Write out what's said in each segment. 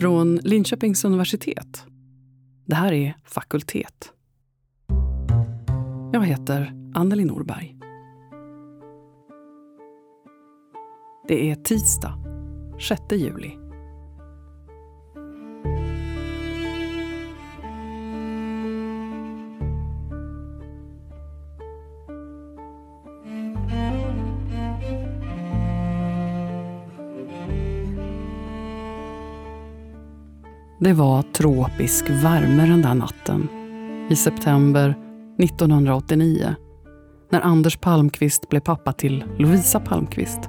Från Linköpings universitet. Det här är Fakultet. Jag heter Anneli Norberg. Det är tisdag, 6 juli. Det var tropisk värme den där natten i september 1989 när Anders Palmqvist blev pappa till Lovisa Palmqvist.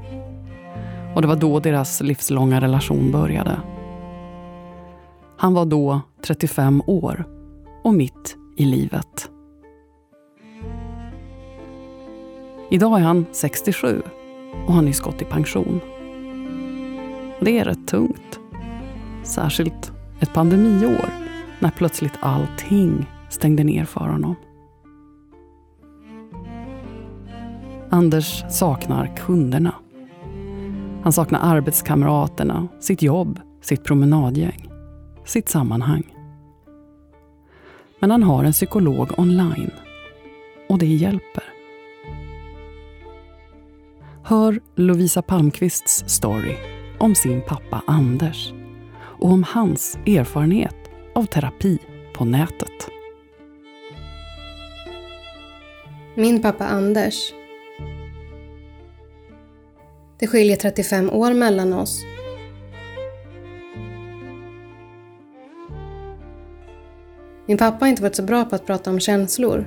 Och det var då deras livslånga relation började. Han var då 35 år och mitt i livet. Idag är han 67 och har nyss gått i pension. Det är rätt tungt. Särskilt ett pandemiår när plötsligt allting stängde ner för honom. Anders saknar kunderna. Han saknar arbetskamraterna, sitt jobb, sitt promenadgäng, sitt sammanhang. Men han har en psykolog online och det hjälper. Hör Lovisa Palmqvists story om sin pappa Anders och om hans erfarenhet av terapi på nätet. Min pappa Anders. Det skiljer 35 år mellan oss. Min pappa har inte varit så bra på att prata om känslor.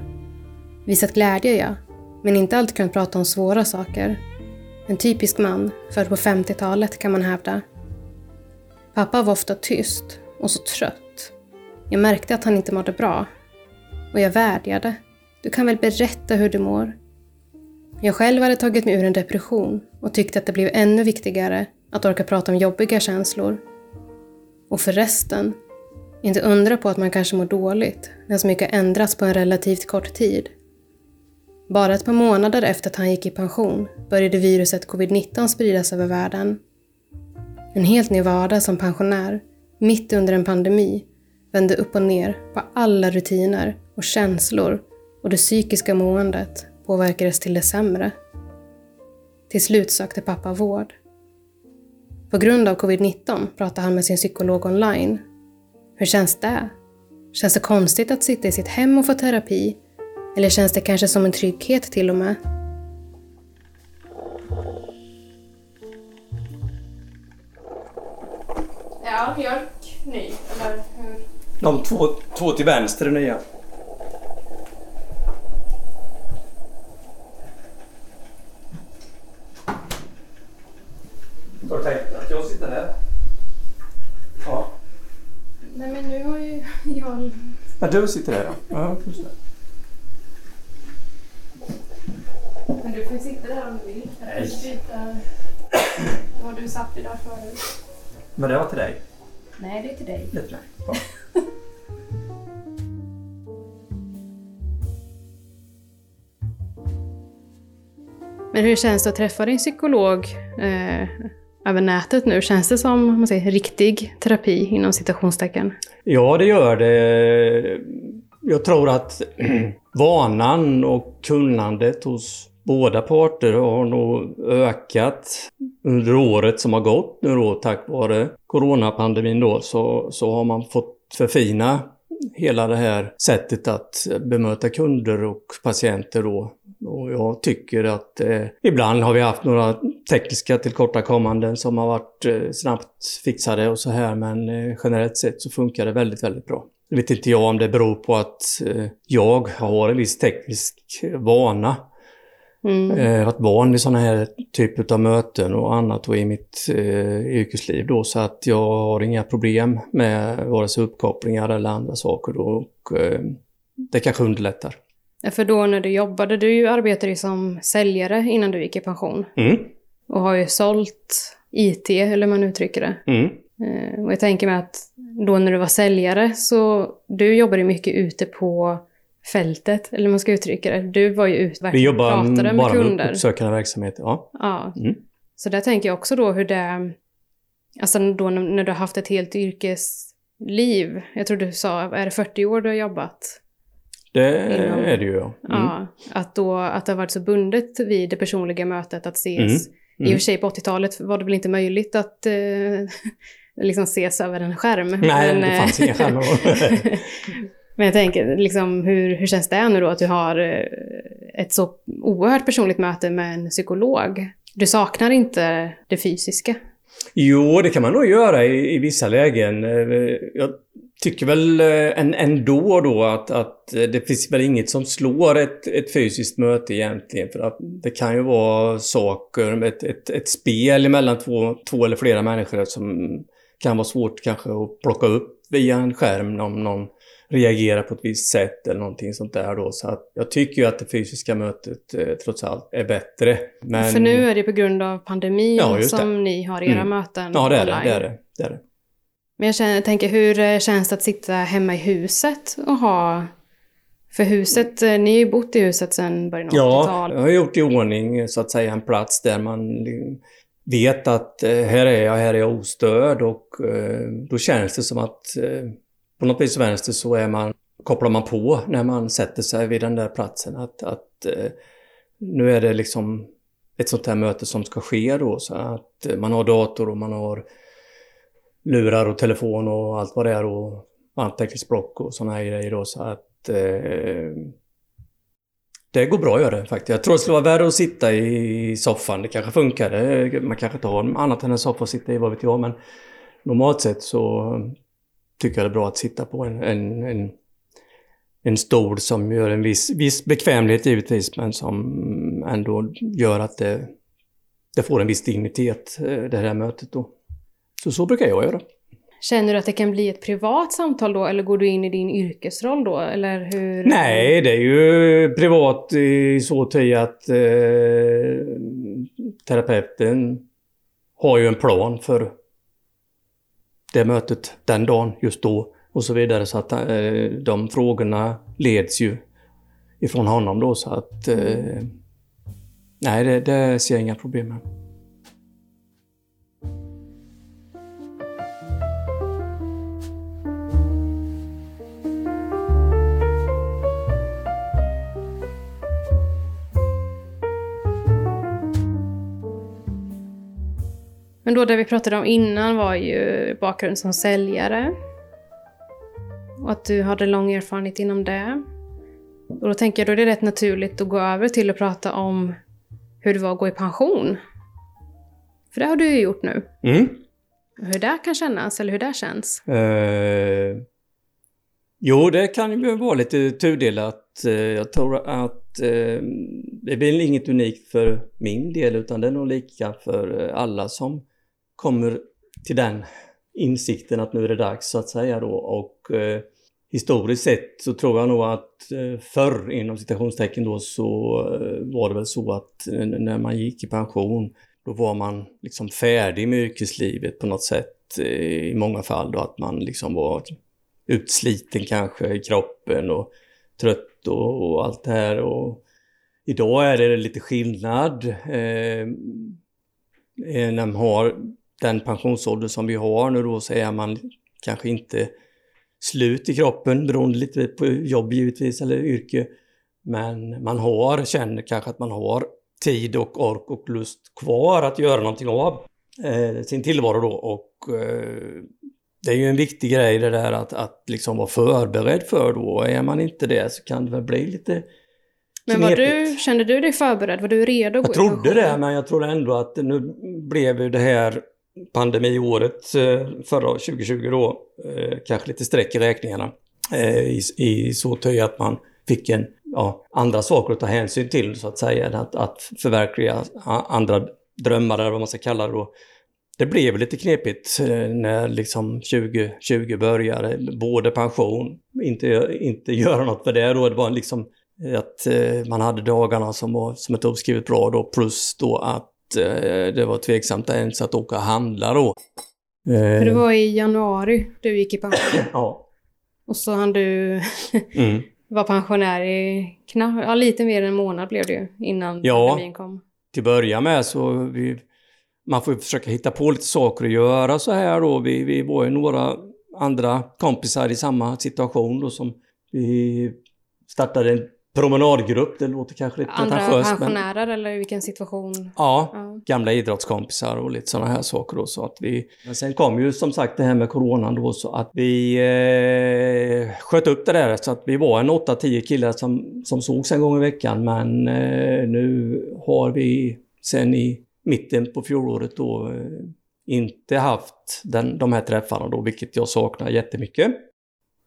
Visat glädje, ja, men inte alltid kunnat prata om svåra saker. En typisk man, född på 50-talet kan man hävda. Pappa var ofta tyst och så trött. Jag märkte att han inte mådde bra. Och jag vädjade. Du kan väl berätta hur du mår? Jag själv hade tagit mig ur en depression och tyckte att det blev ännu viktigare att orka prata om jobbiga känslor. Och förresten, inte undra på att man kanske mår dåligt när så mycket ändrats på en relativt kort tid. Bara ett par månader efter att han gick i pension började viruset covid-19 spridas över världen en helt ny vardag som pensionär, mitt under en pandemi, vände upp och ner på alla rutiner och känslor och det psykiska måendet påverkades till det sämre. Till slut sökte pappa vård. På grund av covid-19 pratade han med sin psykolog online. Hur känns det? Känns det konstigt att sitta i sitt hem och få terapi? Eller känns det kanske som en trygghet till och med? Ja, mjölk ny, eller hur? De två, två till vänster är nya. Har du tänkt att jag sitter här? Ja. Nej men nu har ju jag... ja du sitter här ja. ja just det. Men du får ju sitta där om du vill. Jag Nej. byta... Var du satt dig där förut? Men det var till dig. Nej, det är till dig. Det är till dig. Ja. Men hur känns det att träffa din psykolog eh, över nätet nu? Känns det som man säger, riktig terapi inom citationstecken? Ja, det gör det. Jag tror att vanan och kunnandet hos båda parter har nog ökat under året som har gått nu då tack vare coronapandemin då så, så har man fått förfina hela det här sättet att bemöta kunder och patienter då. Och jag tycker att eh, ibland har vi haft några tekniska tillkortakommanden som har varit eh, snabbt fixade och så här men eh, generellt sett så funkar det väldigt, väldigt bra. Nu vet inte jag om det beror på att eh, jag har en viss teknisk vana. Mm. Jag har varit van vid sådana här typer av möten och annat och i mitt eh, yrkesliv då så att jag har inga problem med vare sig uppkopplingar eller andra saker då och eh, det kanske underlättar. För då när du jobbade, du arbetade ju som säljare innan du gick i pension. Mm, Och har ju sålt IT, eller hur man uttrycker det. mm. Eh, och jag tänker mig att då när du var säljare så du jobbade mycket ute på fältet, eller man ska uttrycka det. Du var ju ute och Vi pratade med bara med kunder. uppsökande verksamhet. Ja. Ja. Mm. Så där tänker jag också då hur det... Alltså då när, du har haft ett helt yrkesliv. Jag tror du sa, är det 40 år du har jobbat? Det Inom- är det ju. ja. Mm. Ja, att, då, att det har varit så bundet vid det personliga mötet att ses. Mm. I och för sig på 80-talet var det väl inte möjligt att eh, liksom ses över en skärm. Nej, Men, det eh, fanns inga skärmar då. Men jag tänker, liksom, hur, hur känns det nu då att du har eh, ett så oerhört personligt möte med en psykolog? Du saknar inte det fysiska? Jo, det kan man nog göra i, i vissa lägen. Eh, jag tycker väl eh, ändå då att, att det finns väl inget som slår ett, ett fysiskt möte egentligen. För att det kan ju vara saker, ett, ett, ett spel mellan två, två eller flera människor som kan vara svårt kanske att plocka upp via en skärm om någon reagerar på ett visst sätt eller någonting sånt där då. Så att jag tycker ju att det fysiska mötet eh, trots allt är bättre. Men... För nu är det på grund av pandemin Ja, det. som ni har era Mm. möten Ja, det är det. online. det, är det, det, är det. Men jag känner, tänker, hur eh, känns det att sitta hemma i huset och ha... För huset, eh, ni har ju bott i huset sedan början av Ja, 80-tal. jag har gjort i ordning så att säga en plats där man vet att eh, här är jag, här är jag ostörd och då känns det som att på något vis vänster så är man, kopplar man på när man sätter sig vid den där platsen att, att eh, nu är det liksom ett sånt här möte som ska ske då så att eh, man har dator och man har lurar och telefon och allt vad det är och anteckningsblock och såna här grejer då så att eh, det går bra att göra det faktiskt. Jag tror det skulle vara värre att sitta i soffan. Det kanske funkar. Man kanske inte har annat än en soffa att sitta i, vad vet jag. Men normalt sett så tycker jag det är bra att sitta på en, en, en, en stol som gör en viss, viss bekvämlighet givetvis, men som ändå gör att det, det får en viss dignitet, eh, det här mötet då. Så så brukar jag göra. Känner du att det kan bli ett privat samtal då, eller går du in i din yrkesroll då? Eller hur? Nej, det är ju privat i så till att eh, terapeuten har ju en plan för det mötet den dagen, just då och så vidare. Så att eh, de frågorna leds ju ifrån honom då så att eh, nej, det, det ser jag inga problem med. Men då det vi pratade om innan var ju bakgrund som säljare. Och att du hade lång erfarenhet inom det. Och då tänker jag då är det rätt naturligt att gå över till att prata om hur det var att gå i pension. För det har du ju gjort nu. Mm. Hur det kan kännas, eller hur det känns. Eh, jo, det kan ju vara lite tudelat. Eh, jag tror att eh, det är väl inget unikt för min del utan det är nog lika för eh, alla som kommer till den insikten att nu är det dags så att säga då. Och eh, historiskt sett så tror jag nog att eh, förr inom citationstecken då så eh, var det väl så att eh, när man gick i pension då var man liksom färdig med yrkeslivet på något sätt eh, i många fall då att man liksom var utsliten kanske i kroppen och trött och, och allt det här. Och idag är det lite skillnad. Eh, eh när man har den pensionsålder som vi har nu då så är man kanske inte slut i kroppen beroende lite på jobb givetvis eller yrke. Men man har, känner kanske att man har tid och ork och lust kvar att göra någonting av eh, sin tillvaro då och eh, det är ju en viktig grej det där att, att liksom vara förberedd för då. Är man inte det så kan det väl bli lite Men var du, kände du dig förberedd? Var du redo Jag trodde det, men jag trodde ändå att nu blev det här pandemiåret eh, förra 2020 då, eh, kanske lite streck i räkningarna. Eh, I, i så töj att man fick en, ja, andra saker att ta hänsyn till så att säga. Att, att förverkliga andra drömmar eller vad man ska kalla det då. Det blev lite knepigt när liksom 2020 började. Både pension, inte, inte göra något för det då. Det var liksom att man hade dagarna som var som ett oskrivet bra då plus då att det var tveksamt ens att åka och handla då. Eh, För det var i januari du gick i pension. Ja. Och så hann du Mm. vara pensionär i knapp, ja, lite mer än en månad blev det ju innan Ja. pandemin kom. Till att börja med så vi man får försöka hitta på lite saker att göra så här då. Vi, vi var ju några andra kompisar i samma situation då som vi startade en promenadgrupp. Det låter kanske lite Andra pretentiöst. pensionärer eller i vilken situation? Ja, Ja. gamla idrottskompisar och lite sådana här saker. Då, så att vi, men sen kom ju som sagt det här med coronan då så att vi eh, sköt upp det där så att vi var en 8-10 killar som, som sågs en gång i veckan men eh, nu har vi sen i mitten på fjolåret då eh, inte haft den, de här träffarna då vilket jag saknar jättemycket.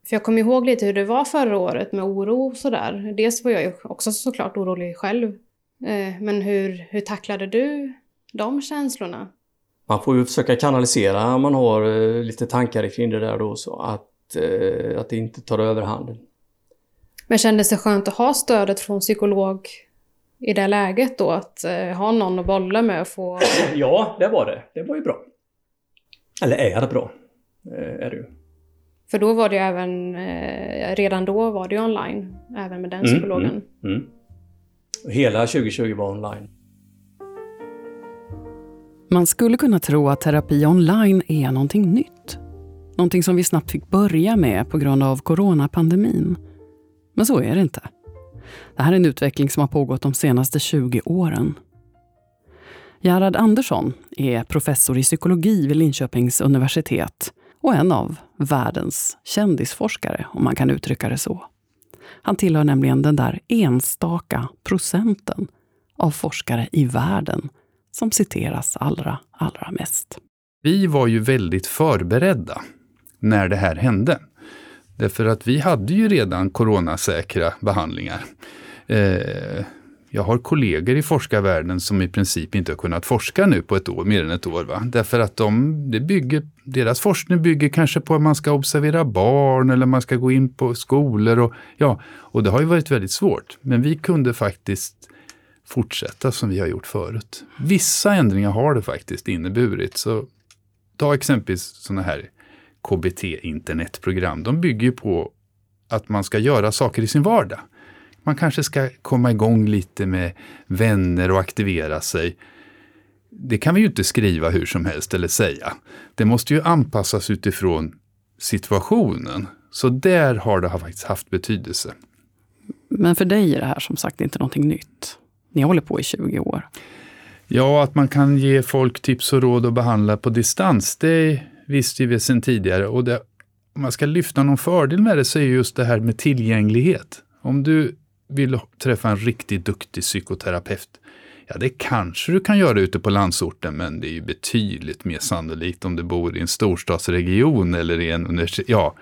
För jag kommer ihåg lite hur det var förra året med oro och sådär. Dels var jag ju också såklart orolig själv. Eh, Men hur, hur tacklade du de känslorna? Man får ju försöka kanalisera om man har eh, lite tankar kring det där då så att, eh, att det inte tar överhanden. Men kändes det skönt att ha stödet från psykolog i det läget då? Att ha någon att bolla med och få... Ja, det var det. Det var ju bra. Eller är det bra. Är det ju. För då var det ju även... Eh, redan då var det ju online, även med den Mm, psykologen. Mm. Hela 2020 var online. Man skulle kunna tro att terapi online är någonting nytt. Någonting som vi snabbt fick börja med på grund av coronapandemin. Men så är det inte. Det här är en utveckling som har pågått de senaste 20 åren. Gerhard Andersson är professor i psykologi vid Linköpings universitet och en av världens kändisforskare, om man kan uttrycka det så. Han tillhör nämligen den där enstaka procenten av forskare i världen som citeras allra, allra mest. Vi var ju väldigt förberedda när det här hände. Därför att vi hade ju redan coronasäkra behandlingar. Eh, jag har kollegor i forskarvärlden som i princip inte har kunnat forska nu på ett år, mer än ett år. Va? Därför att de, det bygger, deras forskning bygger kanske på att man ska observera barn eller man ska gå in på skolor. Och, ja, och det har ju varit väldigt svårt. Men vi kunde faktiskt fortsätta som vi har gjort förut. Vissa ändringar har det faktiskt inneburit. Så ta exempelvis sådana här KBT-internetprogram. De bygger ju på att man ska göra saker i sin vardag. Man kanske ska komma igång lite med vänner och aktivera sig. Det kan vi ju inte skriva hur som helst eller säga. Det måste ju anpassas utifrån situationen. Så där har det faktiskt haft betydelse. Men för dig är det här som sagt inte någonting nytt. Ni håller på i 20 år. Ja, att man kan ge folk tips och råd och behandla på distans, det visste vi sedan tidigare. Och det, om man ska lyfta någon fördel med det så är just det här med tillgänglighet. Om du vill träffa en riktigt duktig psykoterapeut, ja det kanske du kan göra ute på landsorten, men det är ju betydligt mer sannolikt om du bor i en storstadsregion eller i en universitet. Ja.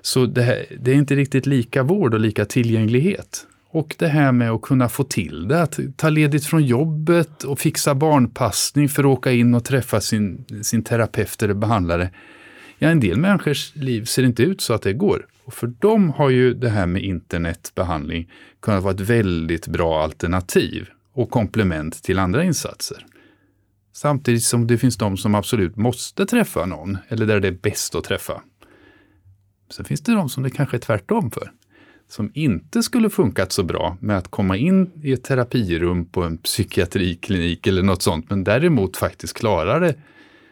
Så det, här, det är inte riktigt lika vård och lika tillgänglighet. Och det här med att kunna få till det, att ta ledigt från jobbet och fixa barnpassning för att åka in och träffa sin, sin terapeut eller behandlare. Ja, en del människors liv ser inte ut så att det går. Och för dem har ju det här med internetbehandling kunnat vara ett väldigt bra alternativ och komplement till andra insatser. Samtidigt som det finns de som absolut måste träffa någon, eller där det är bäst att träffa. Sen finns det de som det kanske är tvärtom för som inte skulle funkat så bra med att komma in i ett terapirum på en psykiatriklinik eller något sånt, men däremot faktiskt klarar det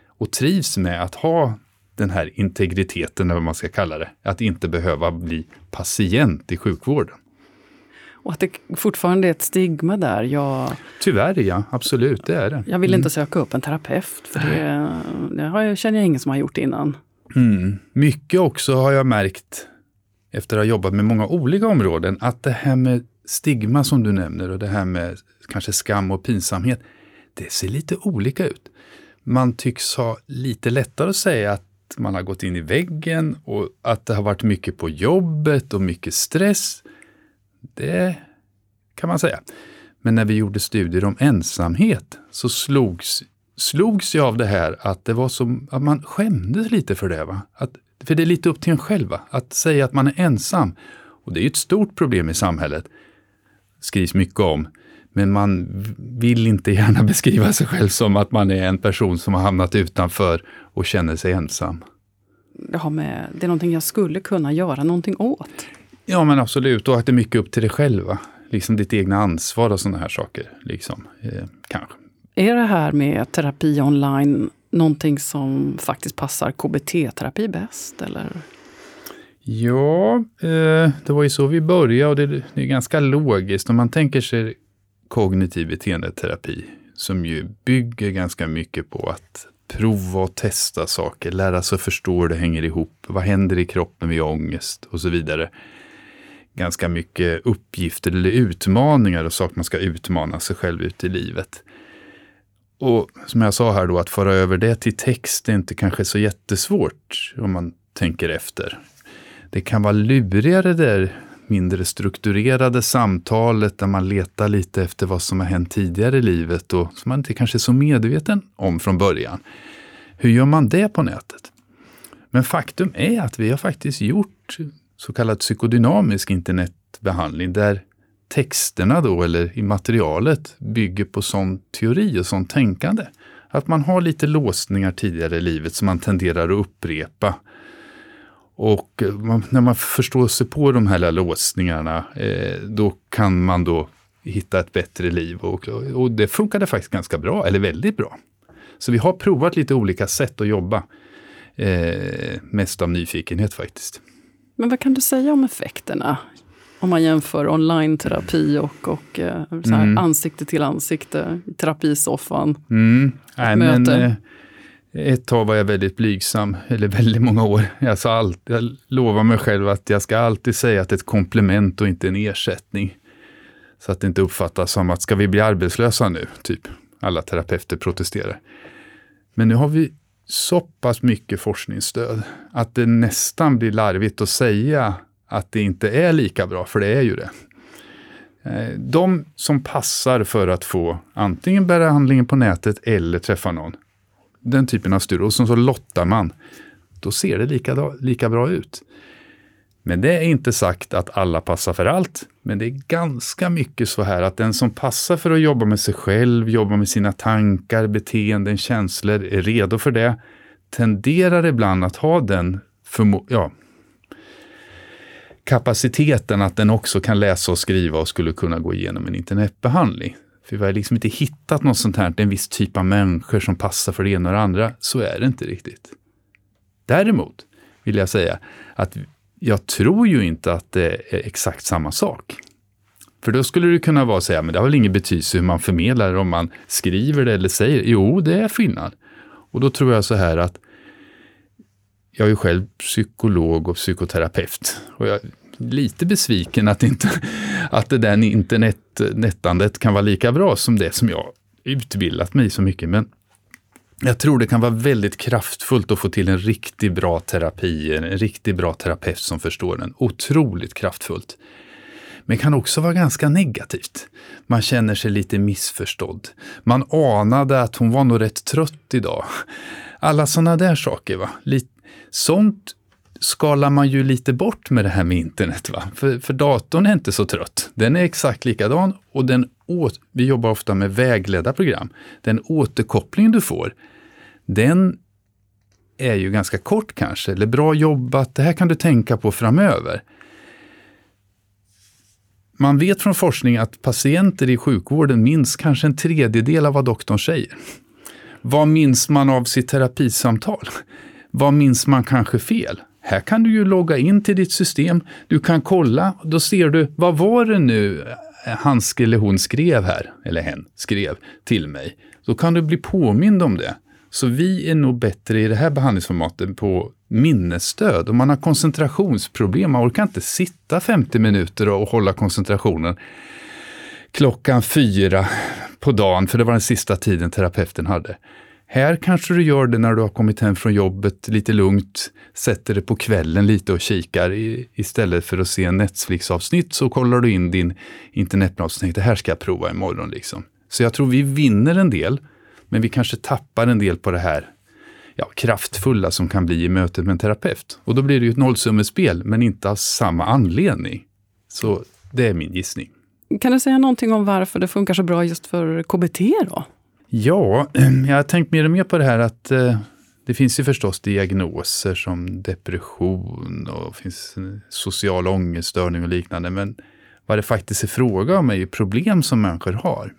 och trivs med att ha den här integriteten, eller vad man ska kalla det, att inte behöva bli patient i sjukvården. Och att det fortfarande är ett stigma där. Jag, Tyvärr ja, absolut, det är det. jag vill inte söka upp en terapeut, för det, det har jag, känner jag ingen som har gjort innan. Mm. Mycket också har jag märkt efter att ha jobbat med många olika områden, att det här med stigma som du nämner och det här med kanske skam och pinsamhet, det ser lite olika ut. Man tycks ha lite lättare att säga att man har gått in i väggen och att det har varit mycket på jobbet och mycket stress. Det kan man säga. Men när vi gjorde studier om ensamhet så slogs, slogs jag av det här att det var som att man skämdes lite för det. Va? Att för det är lite upp till en själv att säga att man är ensam. Och det är ju ett stort problem i samhället. skrivs mycket om. Men man vill inte gärna beskriva sig själv som att man är en person som har hamnat utanför och känner sig ensam. Har med, det är någonting jag skulle kunna göra någonting åt. Ja men absolut, och att det är mycket upp till dig själv. Liksom ditt egna ansvar och sådana här saker. Liksom. Eh, kanske. Är det här med terapi online någonting som faktiskt passar KBT-terapi bäst? Eller? Ja, eh, det var ju så vi började och det, det är ganska logiskt. Om man tänker sig kognitiv beteendeterapi som ju bygger ganska mycket på att prova och testa saker, lära sig förstå hur det hänger ihop. Vad händer i kroppen vid ångest och så vidare. Ganska mycket uppgifter eller utmaningar och saker man ska utmana sig själv ut i livet. Och som jag sa här då, att föra över det till text är inte kanske så jättesvårt om man tänker efter. Det kan vara lurigare där mindre strukturerade samtalet där man letar lite efter vad som har hänt tidigare i livet och som man inte kanske är så medveten om från början. Hur gör man det på nätet? Men faktum är att vi har faktiskt gjort så kallad psykodynamisk internetbehandling där texterna då, eller i materialet, bygger på sån teori och sånt tänkande. Att man har lite låsningar tidigare i livet som man tenderar att upprepa. Och man, när man förstår sig på de här låsningarna, eh, då kan man då hitta ett bättre liv. Och, och det funkade faktiskt ganska bra, eller väldigt bra. Så vi har provat lite olika sätt att jobba. Eh, mest av nyfikenhet faktiskt. Men vad kan du säga om effekterna? Om man jämför online-terapi och, och eh, mm. ansikte till ansikte terapisoffan. Mm. Nej, men, eh, ett tag var jag väldigt blygsam, eller väldigt många år. Jag, sa jag lovar mig själv att jag ska alltid säga att det är ett komplement och inte en ersättning. Så att det inte uppfattas som att ska vi bli arbetslösa nu? Typ. Alla terapeuter protesterar. Men nu har vi så pass mycket forskningsstöd att det nästan blir larvigt att säga att det inte är lika bra, för det är ju det. Eh, de som passar för att få antingen behandlingen på nätet eller träffa någon, den typen av studier, och så lottar man, då ser det lika, lika bra ut. Men det är inte sagt att alla passar för allt, men det är ganska mycket så här att den som passar för att jobba med sig själv, jobba med sina tankar, beteenden, känslor, är redo för det, tenderar ibland att ha den ja, kapaciteten att den också kan läsa och skriva och skulle kunna gå igenom en internetbehandling. För vi har liksom inte hittat något sånt här, en viss typ av människor som passar för det ena och det andra. Så är det inte riktigt. Däremot vill jag säga att jag tror ju inte att det är exakt samma sak. För då skulle det kunna vara så här, men det har väl ingen betydelse hur man förmedlar det, om man skriver det eller säger det. Jo, det är skillnad. Och då tror jag så här att jag är ju själv psykolog och psykoterapeut. Och jag lite besviken att, inte, att det där internetnettandet kan vara lika bra som det som jag utbildat mig så mycket. Men jag tror det kan vara väldigt kraftfullt att få till en riktigt bra terapi, en riktigt bra terapeut som förstår den. Otroligt kraftfullt. Men kan också vara ganska negativt. Man känner sig lite missförstådd. Man anade att hon var nog rätt trött idag. Alla sådana där saker. Va? Sånt skalar man ju lite bort med det här med internet. Va? För, för datorn är inte så trött. Den är exakt likadan och den åt, vi jobbar ofta med vägledda program. Den återkoppling du får, den är ju ganska kort kanske, eller bra jobbat, det här kan du tänka på framöver. Man vet från forskning att patienter i sjukvården minns kanske en tredjedel av vad doktorn säger. Vad minns man av sitt terapisamtal? Vad minns man kanske fel? Här kan du ju logga in till ditt system. Du kan kolla, då ser du, vad var det nu eh, han eller hon skrev här, eller hen skrev till mig. Då kan du bli påmind om det. Så vi är nog bättre i det här behandlingsformatet på minnesstöd. Om man har koncentrationsproblem, man orkar inte sitta 50 minuter och hålla koncentrationen klockan fyra på dagen, för det var den sista tiden terapeuten hade. Här kanske du gör det när du har kommit hem från jobbet lite lugnt, sätter det på kvällen lite och kikar. istället för att se en Netflix-avsnitt så kollar du in din internetbrowser och tänker det här ska jag prova imorgon. Liksom. Så jag tror vi vinner en del, men vi kanske tappar en del på det här ja, kraftfulla som kan bli i mötet med en terapeut. Och då blir det ju ett nollsummespel, men inte av samma anledning. Så det är min gissning. Kan du säga någonting om varför det funkar så bra just för KBT då? Ja, jag har tänkt mer och mer på det här att eh, det finns ju förstås diagnoser som depression och finns eh, social ångeststörning och liknande. Men vad det faktiskt är fråga om är ju problem som människor har.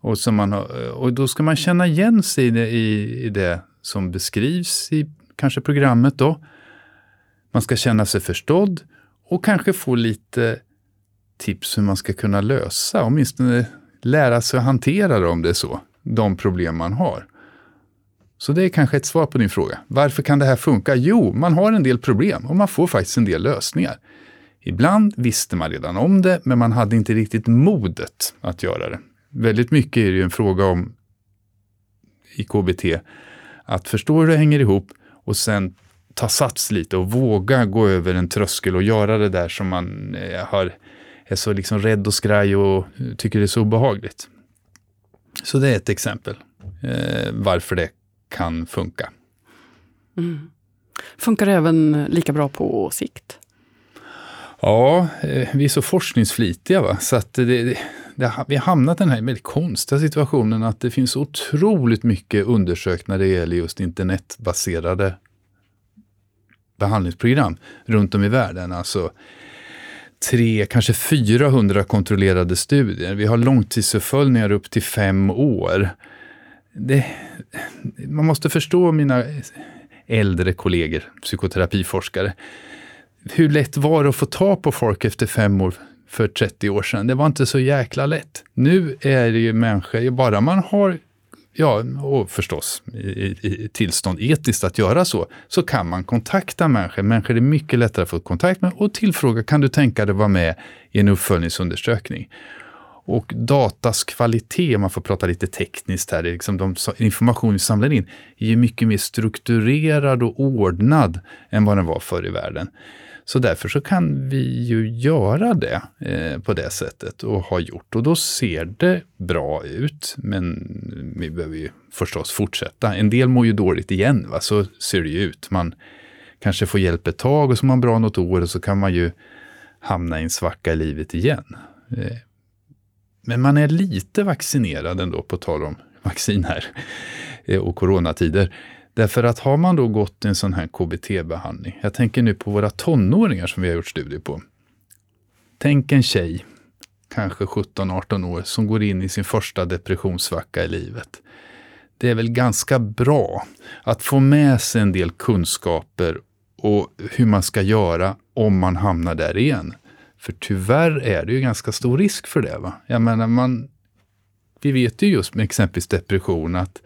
Och, som man har, eh, och då ska man känna igen sig i det, i, i det som beskrivs i kanske programmet då. Man ska känna sig förstådd och kanske få lite tips hur man ska kunna lösa, åtminstone lära sig att hantera det om det är så, de problem man har. Så det är kanske ett svar på din fråga. Varför kan det här funka? Jo, man har en del problem och man får faktiskt en del lösningar. Ibland visste man redan om det, men man hade inte riktigt modet att göra det. Väldigt mycket är det ju en fråga om i KBT, att förstå hur det hänger ihop och sen ta sats lite och våga gå över en tröskel och göra det där som man eh, har, är så liksom rädd och skraj och tycker det är så obehagligt. Så det är ett exempel eh, varför det kan funka. Mm. Funkar det även lika bra på sikt? Ja, eh, vi är så forskningsflitiga va? så att det, det, det, vi har hamnat i den här väldigt konstiga situationen att det finns otroligt mycket undersökt när det gäller just internetbaserade behandlingsprogram runt om i världen. Alltså tre, kanske 400 kontrollerade studier. Vi har långtidsuppföljningar upp till fem år. Det, man måste förstå mina äldre kollegor, psykoterapiforskare. Hur lätt var det att få ta på folk efter fem år för 30 år sedan? Det var inte så jäkla lätt. Nu är det ju människor, bara man har ja, och förstås i, i, tillstånd etiskt att göra så, så kan man kontakta människor. Människor är mycket lättare att få kontakt med och tillfråga, kan du tänka dig vara med i en uppföljningsundersökning? Och datas kvalitet, om man får prata lite tekniskt här, liksom de information vi samlar in, är ju mycket mer strukturerad och ordnad än vad den var förr i världen. Så därför så kan vi ju göra det eh, på det sättet och har gjort. Och då ser det bra ut. Men vi behöver ju förstås fortsätta. En del mår ju dåligt igen, va? så ser det ju ut. Man kanske får hjälp ett tag och så är man bra något år och så kan man ju hamna i en svacka i livet igen. Eh, men man är lite vaccinerad ändå, på tal om vaccin här eh, och coronatider. Därför att har man då gått en sån här KBT-behandling, jag tänker nu på våra tonåringar som vi har gjort studier på. Tänk en tjej, kanske 17-18 år, som går in i sin första depressionssvacka i livet. Det är väl ganska bra att få med sig en del kunskaper och hur man ska göra om man hamnar där igen. För tyvärr är det ju ganska stor risk för det. Va? Jag menar, man, vi vet ju just med exempelvis depression att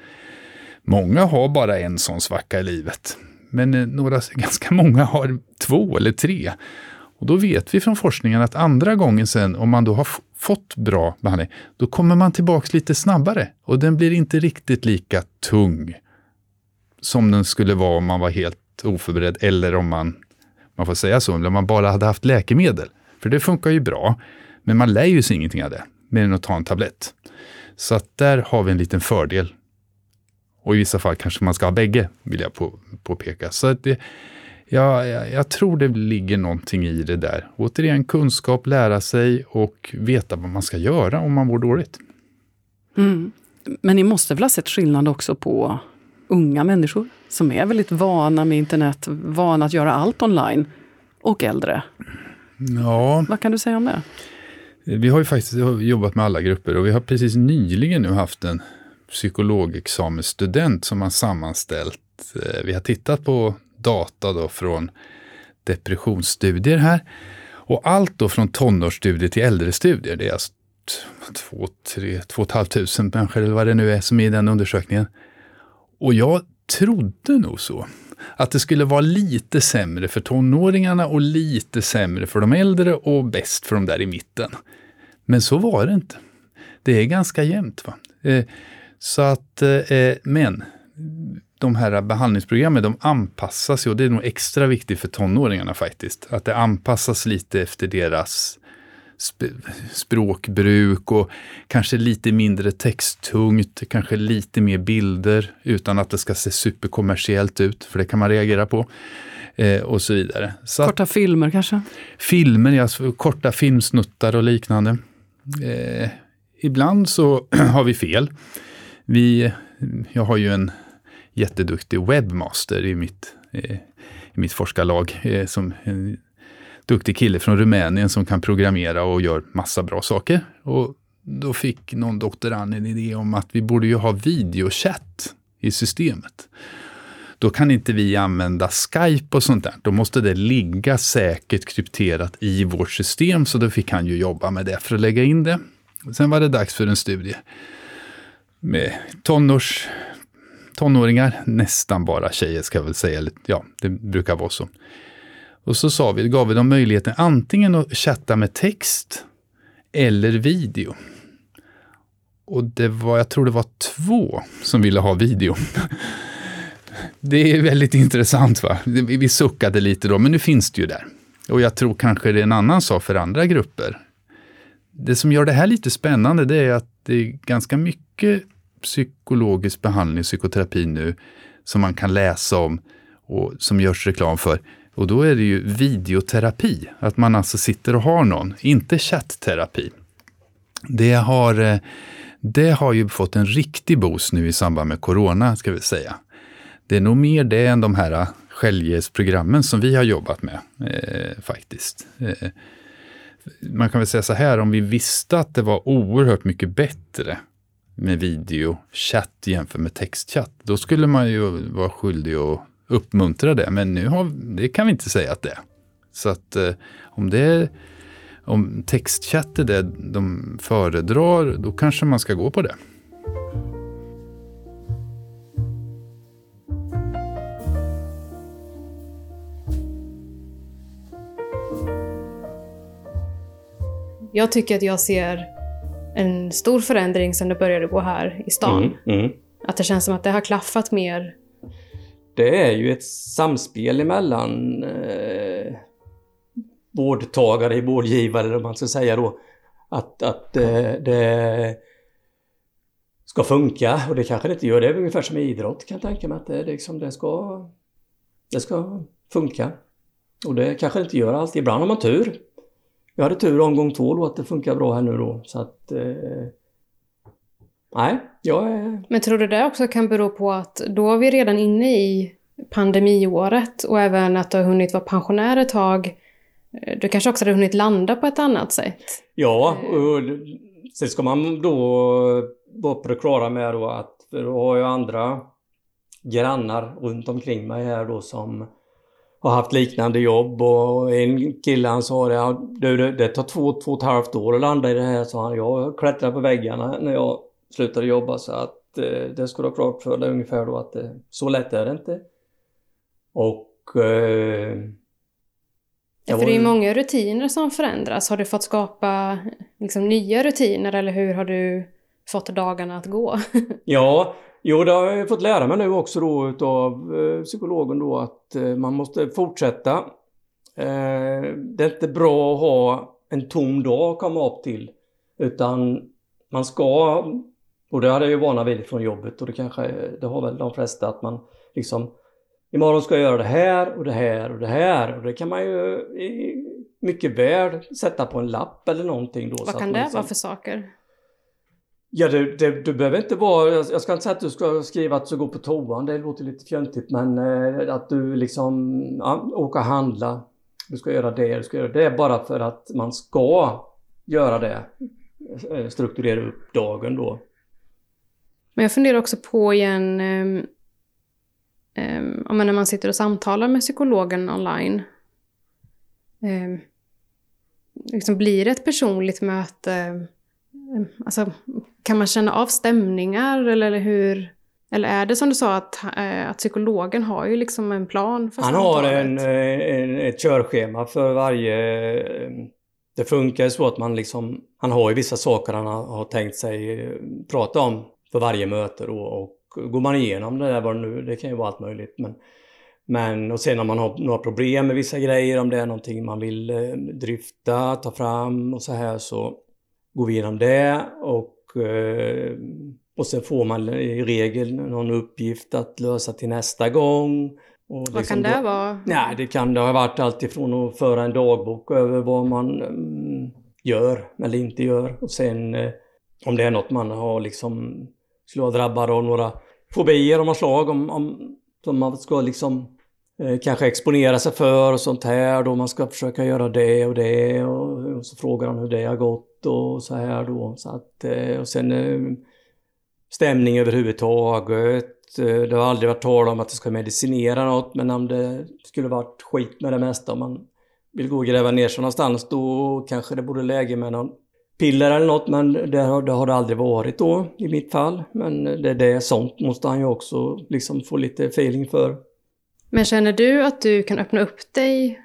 Många har bara en sån svacka i livet. Men eh, några, ganska många har två eller tre. Och då vet vi från forskningen att andra gången sen, om man då har fått bra behandling, då kommer man tillbaks lite snabbare. Och den blir inte riktigt lika tung som den skulle vara om man var helt oförberedd eller om man, man får säga så, om man bara hade haft läkemedel. För det funkar ju bra, men man lär ju sig ingenting av det, mer än att ta en tablett. Så att där har vi en liten fördel och i vissa fall kanske man ska ha bägge, vill jag på, påpeka. Så att det, ja, jag, tror det ligger någonting i det där. Återigen kunskap, lära sig och veta vad man ska göra om man mår dåligt. Mm. Men ni måste väl ha sett skillnad också på unga människor som är väldigt vana med internet, vana att göra allt online, och äldre? Ja. Vad kan du säga om det? Vi har ju faktiskt jobbat med alla grupper och vi har precis nyligen nu haft en psykologexamensstudent som har sammanställt. Eh, vi har tittat på data då från depressionsstudier här. Och allt då från tonårsstudier till äldrestudier. Det är alltså två, tre, två och ett halvt tusen människor eller vad det nu är som är i den undersökningen. Och jag trodde nog så. Att det skulle vara lite sämre för tonåringarna och lite sämre för de äldre och bäst för de där i mitten. Men så var det inte. Det är ganska jämnt. Va? Eh, Eh, så att, eh, men de här behandlingsprogrammen de anpassas ju och det är nog extra viktigt för tonåringarna faktiskt. Att det anpassas lite efter deras sp språkbruk och kanske lite mindre texttungt, kanske lite mer bilder utan att det ska se superkommersiellt ut, för det kan man reagera på. Eh, och så vidare. Så korta att, filmer kanske? Filmer, ja, korta filmsnuttar och liknande. Eh, ibland så har vi fel. Vi, jag har ju en jätteduktig webbmaster i mitt, eh, i mitt forskarlag. Eh, som en duktig kille från Rumänien som kan programmera och gör massa bra saker. Och då fick någon doktorand en idé om att vi borde ju ha videochatt i systemet. Då kan inte vi använda Skype och sånt där. Då måste det ligga säkert krypterat i vårt system. Så då fick han ju jobba med det för att lägga in det. Sen var det dags för en studie tonårs, tonåringar, nästan bara tjejer ska jag väl säga. Ja, det brukar vara så. Och så sa vi, gav vi dem möjligheten antingen att chatta med text eller video. Och det var, jag tror det var två som ville ha video. Det är väldigt intressant va? Vi suckade lite då, men nu finns det ju där. Och jag tror kanske det är en annan sak för andra grupper. Det som gör det här lite spännande det är att det är ganska mycket psykologisk behandling, psykoterapi nu, som man kan läsa om och som görs reklam för. Och då är det ju videoterapi, att man alltså sitter och har någon, inte chattterapi. Det har, eh, det har ju fått en riktig boost nu i samband med corona, ska vi säga. Det är nog mer det än de här eh, självhjälpsprogrammen som vi har jobbat med, eh, faktiskt. Eh, man kan väl säga så här, om vi visste att det var oerhört mycket bättre med videochatt jämfört med textchatt, då skulle man ju vara skyldig att uppmuntra det. Men nu har, det kan vi inte säga att det är. Så att eh, om, det, om textchatt är det de föredrar, då kanske man ska gå på det. Jag tycker att jag ser en stor förändring sen det började gå här i stan. Mm, mm. Att det känns som att det har klaffat mer. Det är ju ett samspel emellan eh, vårdtagare, vårdgivare vad man ska säga då. Att, att eh, det ska funka och det kanske det inte gör. Det är ungefär som i idrott kan jag tänka mig att det, liksom, det, ska, det ska funka. Och det kanske det inte gör alltid. Ibland har man tur jag hade tur omgång två då att det funkar bra här nu då. Så att... Eh, nej, jag är... Men tror du det också kan bero på att då är vi redan inne i pandemiåret och även att du har hunnit vara pensionär ett tag. Du kanske också hade hunnit landa på ett annat sätt? Ja, och sen ska man då vara på det klara med då att då har jag andra grannar runt omkring mig här då som har haft liknande jobb och en kille han sa det, du, det, det tar två, två och ett halvt år att landa i det här, sa han. Jag klättrade på väggarna när jag slutade jobba så att eh, det du ha klart för dig ungefär då att eh, så lätt är det inte. Och... Eh, ja, för det är många rutiner som förändras. Har du fått skapa liksom, nya rutiner eller hur har du fått dagarna att gå? ja, Jo, det har jag fått lära mig nu också då utav eh, psykologen då att eh, man måste fortsätta. Eh, det är inte bra att ha en tom dag att komma upp till. Utan man ska, och det hade jag ju vana vid från jobbet och det kanske, det har väl de flesta att man liksom Imorgon ska jag göra det här och det här och det här och det kan man ju mycket väl sätta på en lapp eller någonting då. Vad kan det liksom, vara för saker? Ja, du, du, du behöver inte vara... Jag ska inte säga att du ska skriva att du går på toan, det låter lite fjöntigt, men eh, att du liksom ja, åka och handla. Du ska göra det, du ska göra det. bara för att man ska göra det. Eh, strukturera upp dagen då. Men jag funderar också på igen, um, um, när man sitter och samtalar med psykologen online. Um, liksom blir det ett personligt möte? Alltså, kan man känna av stämningar eller hur? Eller är det som du sa att, äh, att psykologen har ju liksom en plan? För Han har en, eh, en, ett körschema för varje... Eh, det funkar så att man liksom... Han har ju vissa saker han har, tänkt sig prata om för varje möte då, och går man igenom det där vad det nu, det kan ju vara allt möjligt men men och sen om man har några problem med vissa grejer, om det är någonting man vill dryfta, ta fram och så här så går vi igenom det och, eh, och sen får man i regel någon uppgift att lösa till nästa gång. Vad liksom kan det då, vara? Nej, det kan det ha varit alltifrån att föra en dagbok över vad man mm, gör eller inte gör. Och sen eh, om det är något man har liksom skulle vara drabbad av några fobier av något slag om, om som man ska liksom eh, kanske exponera sig för och sånt här då man ska försöka göra det och det och, och så frågar han hur det har gått något och så här då. Så att, eh, och sen eh, stämning överhuvudtaget. Eh, det har aldrig varit tal om att det ska medicinera något men om det skulle varit skit med det mesta om man vill gå och gräva ner sig någonstans då kanske det borde läge med någon piller eller något men det har, det har det aldrig varit då i mitt fall. Men det, det är sånt måste han ju också liksom få lite feeling för. Men känner du att du kan öppna upp dig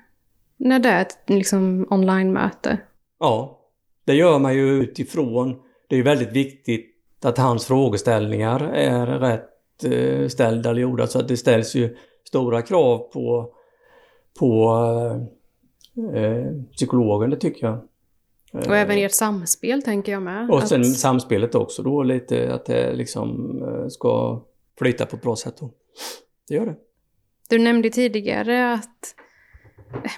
när det är ett liksom, online-möte? Ja, det gör man ju utifrån. Det är ju väldigt viktigt att hans frågeställningar är rätt eh, ställda eller gjorda så att det ställs ju stora krav på, på eh, psykologen, det tycker jag. Och även ert samspel tänker jag med. Och sen att... samspelet också då lite att det liksom eh, ska flyta på ett bra sätt då. Det gör det. Du nämnde tidigare att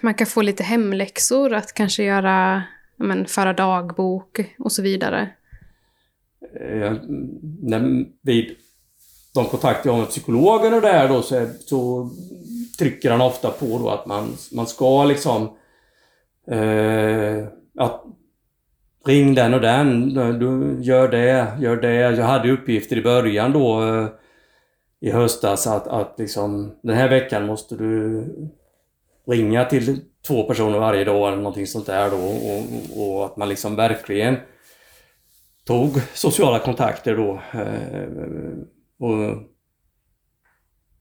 man kan få lite hemläxor, att kanske göra, men, föra dagbok och så vidare. Eh, när, vid de kontakter jag har med psykologen och där då så, så trycker han ofta på då att man, man ska liksom eh, att ring den och den, du gör det, gör det. Jag hade uppgifter i början då eh, i höstas att, att liksom den här veckan måste du ringa till två personer varje dag eller någonting sånt där då och, och att man liksom verkligen tog sociala kontakter då. Eh, och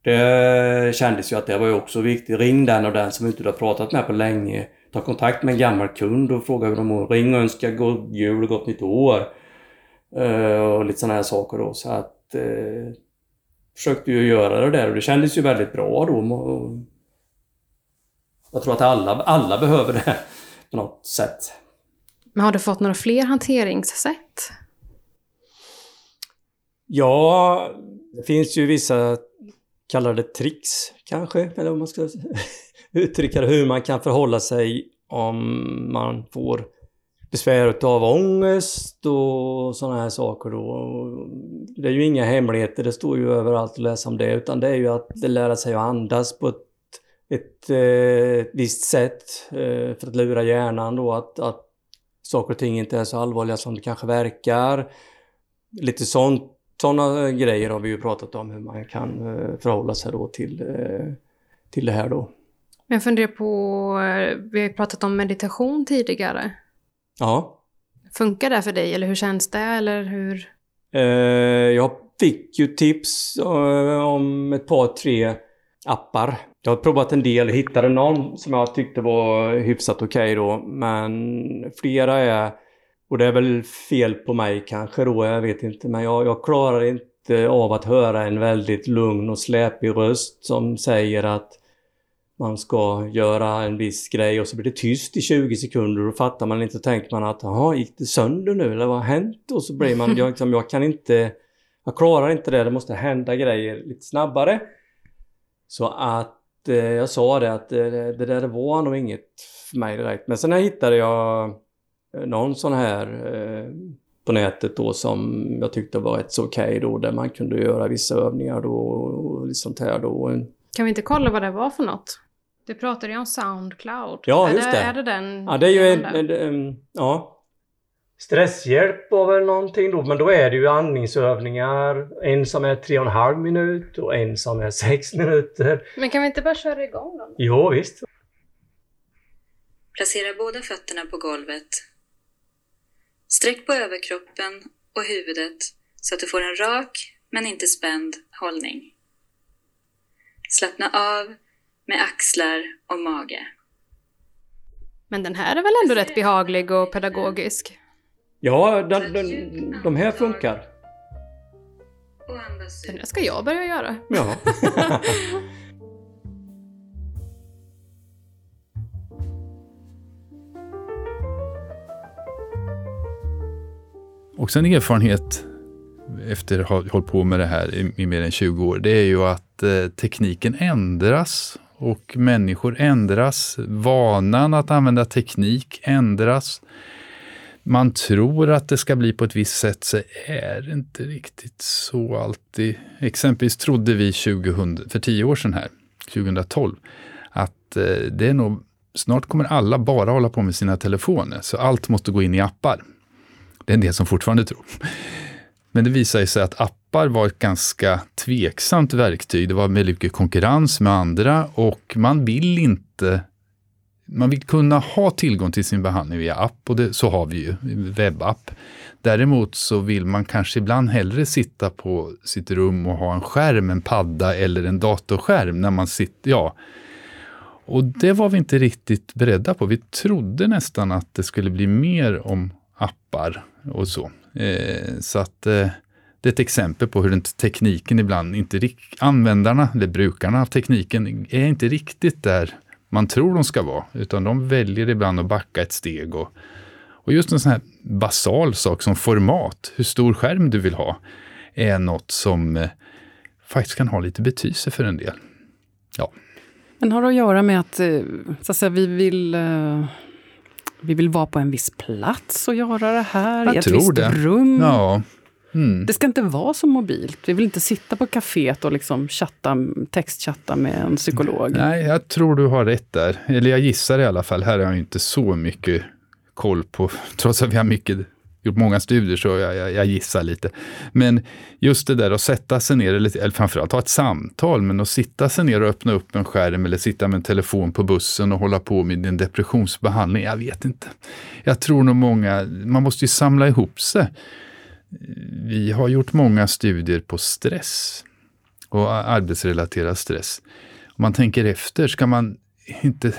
det kändes ju att det var ju också viktigt. Ring den och den som inte du har pratat med på länge. Ta kontakt med en gammal kund och fråga hur de mår. Ring och önska god jul och gott nytt år. Eh, och lite sådana här saker då. Så att eh, försökte ju göra det där och det kändes ju väldigt bra då. Jag tror att alla, alla behöver det på något sätt. Men har du fått några fler hanteringssätt? Ja, det finns ju vissa kallade tricks kanske, eller om man ska uttrycka det, hur man kan förhålla sig om man får besvär av ångest och sådana här saker då. Det är ju inga hemligheter, det står ju överallt att läsa om det, utan det är ju att lära sig att andas på ett, ett, ett visst sätt eh, för att lura hjärnan då att, att saker och ting inte är så allvarliga som det kanske verkar. Lite sånt sådana grejer har vi ju pratat om hur man kan eh, förhålla sig då till, eh, till det här då. Jag funderar på, eh, vi har ju pratat om meditation tidigare. Ja. Funkar det för dig eller hur känns det eller hur? Jag fick ju tips om ett par, tre appar. Jag har provat en del, hittade någon som jag tyckte var hyfsat okej okay då, men flera är och det är väl fel på mig kanske då, jag vet inte. Men jag, jag klarar inte av att höra en väldigt lugn och släpig röst som säger att man ska göra en viss grej och så blir det tyst i 20 sekunder och då fattar man inte och tänker man att jaha, gick det sönder nu eller vad har hänt? Och så blir man, jag, liksom, jag kan inte, jag klarar inte det, det måste hända grejer lite snabbare. Så att eh, jag sa det att eh, det där var nog inget för mig direkt. Men sen hittade jag Eh, någon sån här eh, på nätet då som jag tyckte var rätt så okej okay då där man kunde göra vissa övningar då och lite sånt här då. Kan vi inte kolla vad det var för något? Du pratade ju om Soundcloud. Ja, just är det. Är det den? Ja, det är ju en, en, en, ja. Stresshjälp var väl någonting då, men då är det ju andningsövningar. En som är tre och en halv minut och en som är sex minuter. Men kan vi inte bara köra igång då? Jo, visst. Placera båda fötterna på golvet Sträck på överkroppen och huvudet så att du får en rak men inte spänd hållning. Slappna av med axlar och mage. Men den här är väl ändå rätt behaglig och pedagogisk? Ja, den, den, de här funkar. Den här ska jag börja göra. Ja. Också en erfarenhet efter att ha hållit på med det här i, i mer än 20 år, det är ju att eh, tekniken ändras och människor ändras. Vanan att använda teknik ändras. Man tror att det ska bli på ett visst sätt, så är det inte riktigt så alltid. Exempelvis trodde vi 2000, för tio år sedan här, 2012, att eh, det är nog, snart kommer alla bara hålla på med sina telefoner, så allt måste gå in i appar. Det är en del som fortfarande tror. Men det visar sig att appar var ett ganska tveksamt verktyg. Det var väldigt mycket konkurrens med andra och man vill inte man vill kunna ha tillgång till sin behandling via app och det, så har vi ju, webbapp. Däremot så vill man kanske ibland hellre sitta på sitt rum och ha en skärm, en padda eller en datorskärm när man sitter, ja. Och det var vi inte riktigt beredda på. Vi trodde nästan att det skulle bli mer om appar och så. Eh, så att eh, det är ett exempel på hur den tekniken ibland inte, användarna eller brukarna av tekniken är inte riktigt där man tror de ska vara, utan de väljer ibland att backa ett steg. Och, och just en sån här basal sak som format, hur stor skärm du vill ha, är något som eh, faktiskt kan ha lite betydelse för en del. Ja. Men har det att göra med att, eh, så att säga, vi vill eh, vi vill vara på en viss plats och göra det här, Jag i ett visst det. rum. Ja. Mm. Det ska inte vara så mobilt. Vi vill inte sitta på kaféet och liksom chatta, textchatta med en psykolog. Nej, jag tror du har rätt där. Eller jag gissar i alla fall. Här har jag inte så mycket koll på, trots att vi har mycket, gjort många studier så jag, jag, jag gissar lite. Men just det där att sätta sig ner, eller, eller framförallt ha ett samtal, men att sitta sig ner och öppna upp en skärm eller sitta med en telefon på bussen och hålla på med din depressionsbehandling, jag vet inte. Jag tror nog många, man måste ju samla ihop sig vi har gjort många studier på stress och arbetsrelaterad stress. Om man tänker efter, ska man inte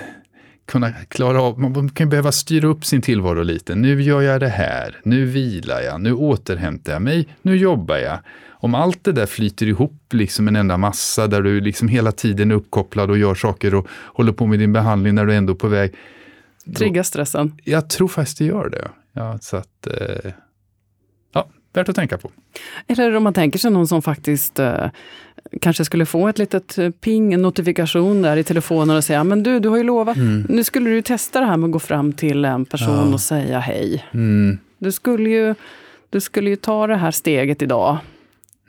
kunna klara av, man kan behöva styra upp sin tillvaro lite. Nu gör jag det här, nu vilar jag, nu återhämtar jag mig, nu jobbar jag. Om allt det där flyter ihop liksom en enda massa där du liksom hela tiden är uppkopplad och gör saker och håller på med din behandling när du ändå är på väg. Triggar stressen? Jag tror faktiskt det gör det. Ja, så att, eh, värt att tänka på. Eller om man tänker sig någon som faktiskt eh, kanske skulle få ett litet eh, ping, en notifikation där i telefonen och säga, men du, du har ju lovat, mm. nu skulle du testa det här med att gå fram till en person ja. och säga hej. Mm. Du, skulle ju, du skulle ju ta det här steget idag.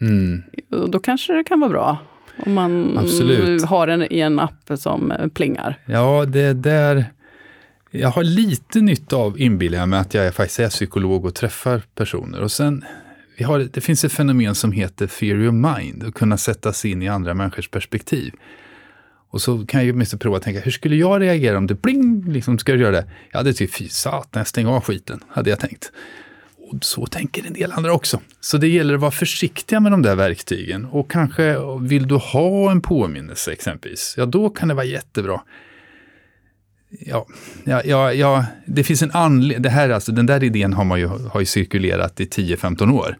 Mm. Då kanske det kan vara bra. Om man Absolut. har den i en app som plingar. Ja, det där jag har lite nytta av, inbillar jag mig, att jag faktiskt är psykolog och träffar personer. Och sen, vi har, det finns ett fenomen som heter fear of mind, att kunna sätta sig in i andra människors perspektiv. Och så kan jag ju åtminstone prova att tänka, hur skulle jag reagera om det bling, liksom, ska du göra det? Jag hade typ, fy satan, stäng av skiten, hade jag tänkt. Och så tänker en del andra också. Så det gäller att vara försiktiga med de där verktygen. Och kanske vill du ha en påminnelse exempelvis, ja då kan det vara jättebra Ja, ja, ja, ja, det finns en anledning. alltså, den där idén har, man ju, har ju cirkulerat i 10-15 år.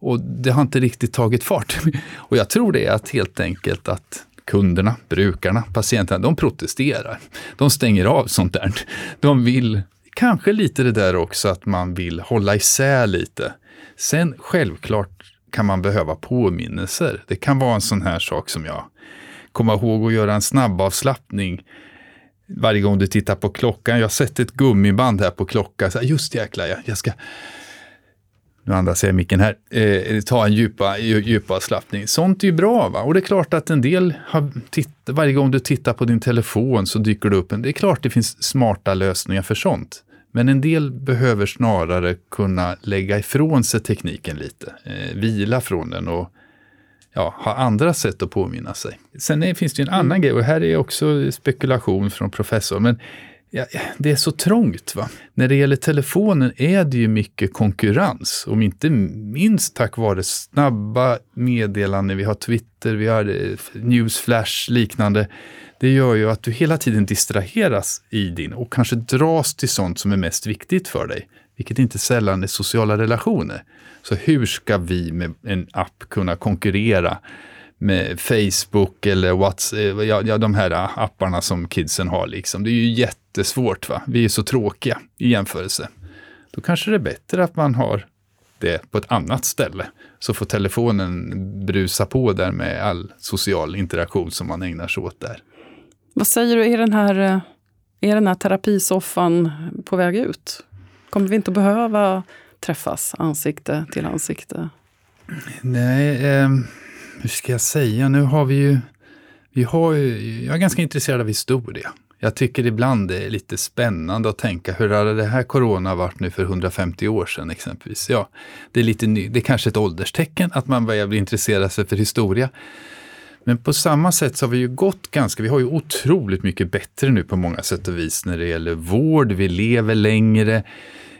Och det har inte riktigt tagit fart. Och jag tror det är att helt enkelt att kunderna, brukarna, patienterna, de protesterar. De stänger av sånt där. De vill, kanske lite det där också att man vill hålla isär lite. Sen självklart kan man behöva påminnelser. Det kan vara en sån här sak som jag komma ihåg att göra en snabbavslappning varje gång du tittar på klockan. Jag har sett ett gummiband här på klockan. Så just jäklar, jag, jag ska... Nu andas jag i micken här. Eh, ta en djupa, djupa slappning. Sånt är ju bra. Va? Och det är klart att en del har titt, varje gång du tittar på din telefon så dyker det upp en... Det är klart det finns smarta lösningar för sånt. Men en del behöver snarare kunna lägga ifrån sig tekniken lite. Eh, vila från den och ja, ha andra sätt att påminna sig. Sen är, finns det en annan mm. grej och här är också spekulation från professor. Men ja, det är så trångt. Va? När det gäller telefonen är det ju mycket konkurrens. Om inte minst tack vare snabba meddelanden. Vi har Twitter, vi har eh, Newsflash liknande. Det gör ju att du hela tiden distraheras i din och kanske dras till sånt som är mest viktigt för dig. Vilket inte sällan är sociala relationer. Så hur ska vi med en app kunna konkurrera med Facebook eller WhatsApp, eh, ja, ja, de här apparna som kidsen har. Liksom. Det är ju jättesvårt. Va? Vi är så tråkiga i jämförelse. Då kanske det är bättre att man har det på ett annat ställe. Så får telefonen brusa på där med all social interaktion som man ägnar sig åt där. Vad säger du, är den här, eh, är den här terapisoffan på väg ut? Kommer vi inte behöva träffas ansikte till ansikte? Nej, eh, hur ska jag säga? Nu har vi ju... Vi har, jag är ganska intresserad av historia. Jag tycker ibland det är lite spännande att tänka hur hade det här corona varit nu för 150 år sedan exempelvis. Ja, det är lite ny, det är kanske ett ålderstecken att man börjar bli intresserad sig för historia. Men på samma sätt så har vi ju gått ganska, vi har ju otroligt mycket bättre nu på många sätt och vis när det gäller vård, vi lever längre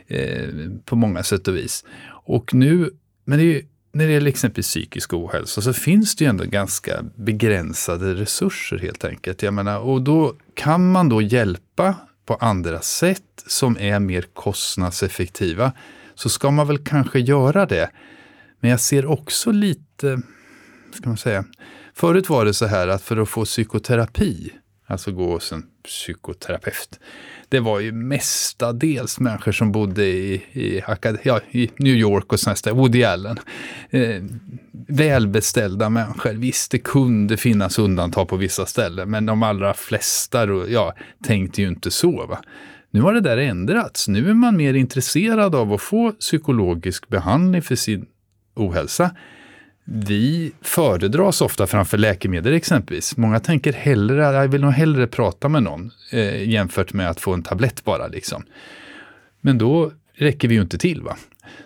eh, på många sätt och vis. Och nu, men det är ju, när det gäller exempelvis psykisk ohälsa så finns det ju ändå ganska begränsade resurser helt enkelt. Jag menar, och då kan man då hjälpa på andra sätt som är mer kostnadseffektiva så ska man väl kanske göra det. Men jag ser också lite, ska man säga, förut var det så här att för att få psykoterapi, alltså gå hos en psykoterapeut, det var ju mestadels människor som bodde i, i, ja, i New York och sådana ställen, Woody Allen. Eh, välbeställda människor. Visst, det kunde finnas undantag på vissa ställen, men de allra flesta ja, tänkte ju inte så. Va? Nu har det där ändrats. Nu är man mer intresserad av att få psykologisk behandling för sin ohälsa vi föredras ofta framför läkemedel exempelvis. Många tänker hellre, jag vill nog hellre prata med någon eh, jämfört med att få en tablett bara. Liksom. Men då räcker vi ju inte till. va.